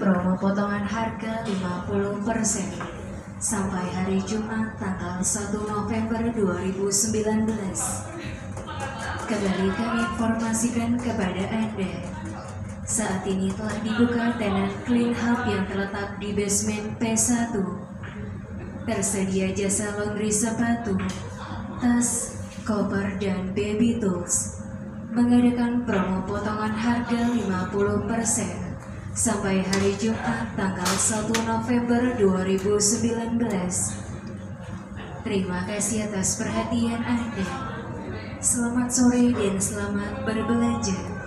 promo potongan harga 50% sampai hari Jumat tanggal 1 November 2019. Kembali kami informasikan kepada Anda. Saat ini telah dibuka tenan Clean Hub yang terletak di basement P1. Tersedia jasa laundry sepatu, tas, koper, dan baby tools. Mengadakan promo potongan harga 50% sampai hari Jumat tanggal 1 November 2019. Terima kasih atas perhatian Anda. Selamat sore dan selamat berbelanja.